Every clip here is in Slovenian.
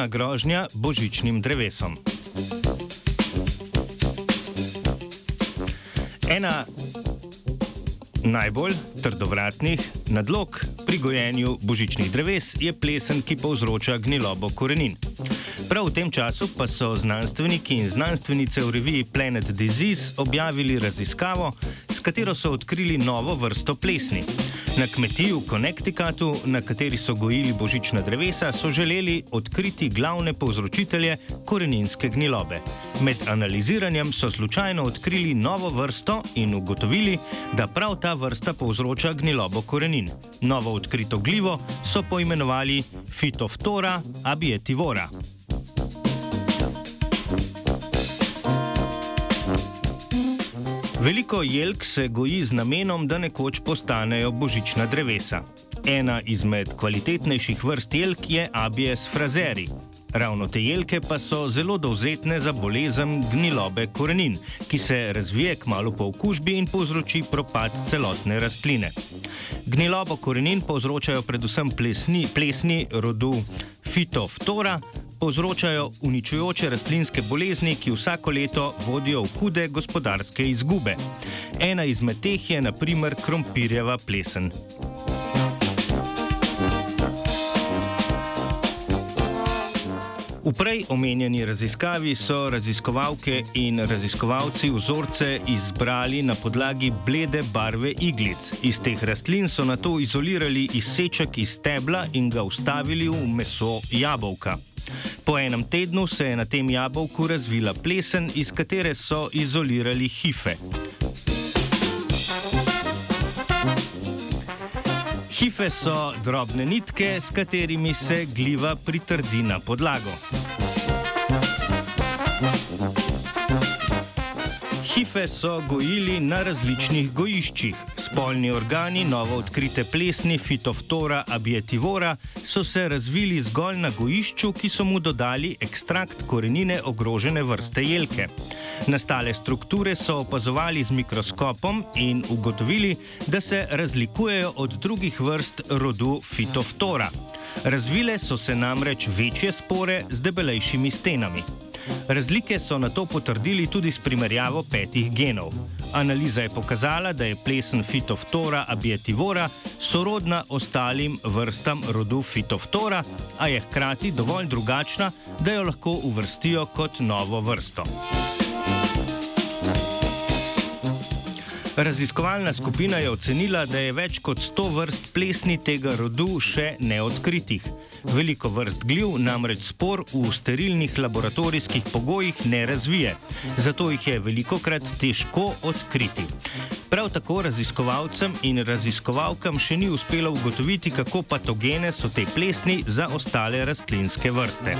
Glavna grožnja božičnim drevesom. Ena najbolj trdovratnih nadlog pri gojenju božičnih dreves je plesen, ki povzroča gnilobo korenin. Prav v tem času pa so znanstveniki in znanstvenice v reviji Planet Disease objavili raziskavo, s katero so odkrili novo vrsto plesni. Na kmetiji v Connecticutu, na kateri so gojili božična drevesa, so želeli odkriti glavne povzročitelje koreninske gnilobe. Med analiziranjem so slučajno odkrili novo vrsto in ugotovili, da prav ta vrsta povzroča gnilobo korenin. Novo odkrito glivo so poimenovali Phytophthora abietivora. Veliko jelk se goji z namenom, da nekoč postanejo božična drevesa. Ena izmed kvalitetnejših vrst jelk je Abies frazeri. Ravno te jelke pa so zelo dovzetne za bolezen gnilobe korenin, ki se razvije kmalo po okužbi in povzroči propad celotne rastline. Gnilobo korenin povzročajo predvsem plesni, plesni rodu Phytophthora, povzročajo uničujoče rastlinske bolezni, ki vsako leto vodijo v hude gospodarske izgube. Ena izmed teh je naprimer krompirjeva plesen. V prej omenjeni raziskavi so raziskovalke in raziskovalci vzorce izbrali na podlagi blede barve iglic. Iz teh rastlin so na to izolirali izseček iz stebla in ga ustavili v meso jabolka. Po enem tednu se je na tem jabolku razvila plesen, iz katere so izolirali hife. Hife so drobne nitke, s katerimi se gliva pritrdi na podlago. Hife so gojili na različnih gojiščih. Spolni organi novo odkrite plesni Phytophthora abietivora so se razvili zgolj na gojišču, ki so mu dodali ekstrakt korenine ogrožene vrste jelke. Nastale strukture so opazovali z mikroskopom in ugotovili, da se razlikujejo od drugih vrst rodu Phytophthora. Razvile so se namreč večje spore z debelejšimi stenami. Razlike so na to potrdili tudi s primerjavo petih genov. Analiza je pokazala, da je plesen Phytophthora abietivora sorodna ostalim vrstam rodu Phytophthora, a je hkrati dovolj drugačna, da jo lahko uvrstijo kot novo vrsto. Raziskovalna skupina je ocenila, da je več kot 100 vrst plesni tega rodu še neodkritih. Veliko vrst gliv namreč spor v sterilnih laboratorijskih pogojih ne razvije, zato jih je veliko krat težko odkriti. Prav tako raziskovalcem in raziskovalkam še ni uspelo ugotoviti, kako patogene so te plesni za ostale rastlinske vrste.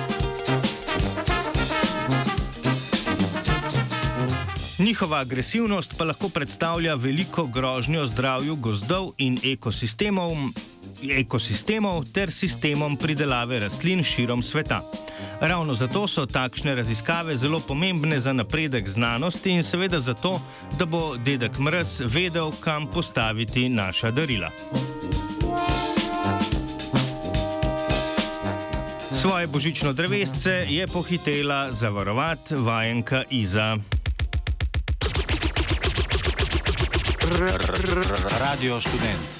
Njihova agresivnost pa lahko predstavlja veliko grožnjo zdravju gozdov in ekosistemov, ekosistemov ter sistemom pridelave rastlin širom sveta. Ravno zato so takšne raziskave zelo pomembne za napredek znanosti in seveda zato, da bo dedek Mrz vedel, kam postaviti naša darila. Svoje božično drevesce je pohitela zavarovati vajenka Iza. Radio Student.